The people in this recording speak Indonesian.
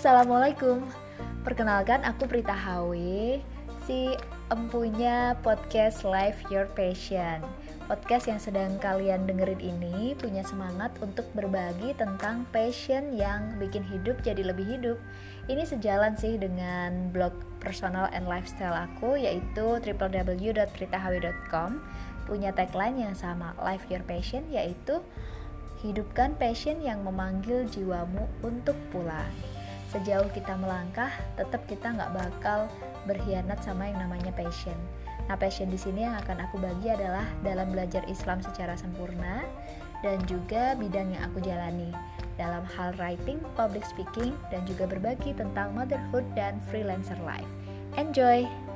Assalamualaikum. Perkenalkan aku Prita Hawi Si empunya podcast Live Your Passion. Podcast yang sedang kalian dengerin ini punya semangat untuk berbagi tentang passion yang bikin hidup jadi lebih hidup. Ini sejalan sih dengan blog personal and lifestyle aku yaitu www.pritahawi.com Punya tagline yang sama Live Your Passion yaitu Hidupkan passion yang memanggil jiwamu untuk pulang sejauh kita melangkah, tetap kita nggak bakal berkhianat sama yang namanya passion. Nah, passion di sini yang akan aku bagi adalah dalam belajar Islam secara sempurna dan juga bidang yang aku jalani dalam hal writing, public speaking, dan juga berbagi tentang motherhood dan freelancer life. Enjoy!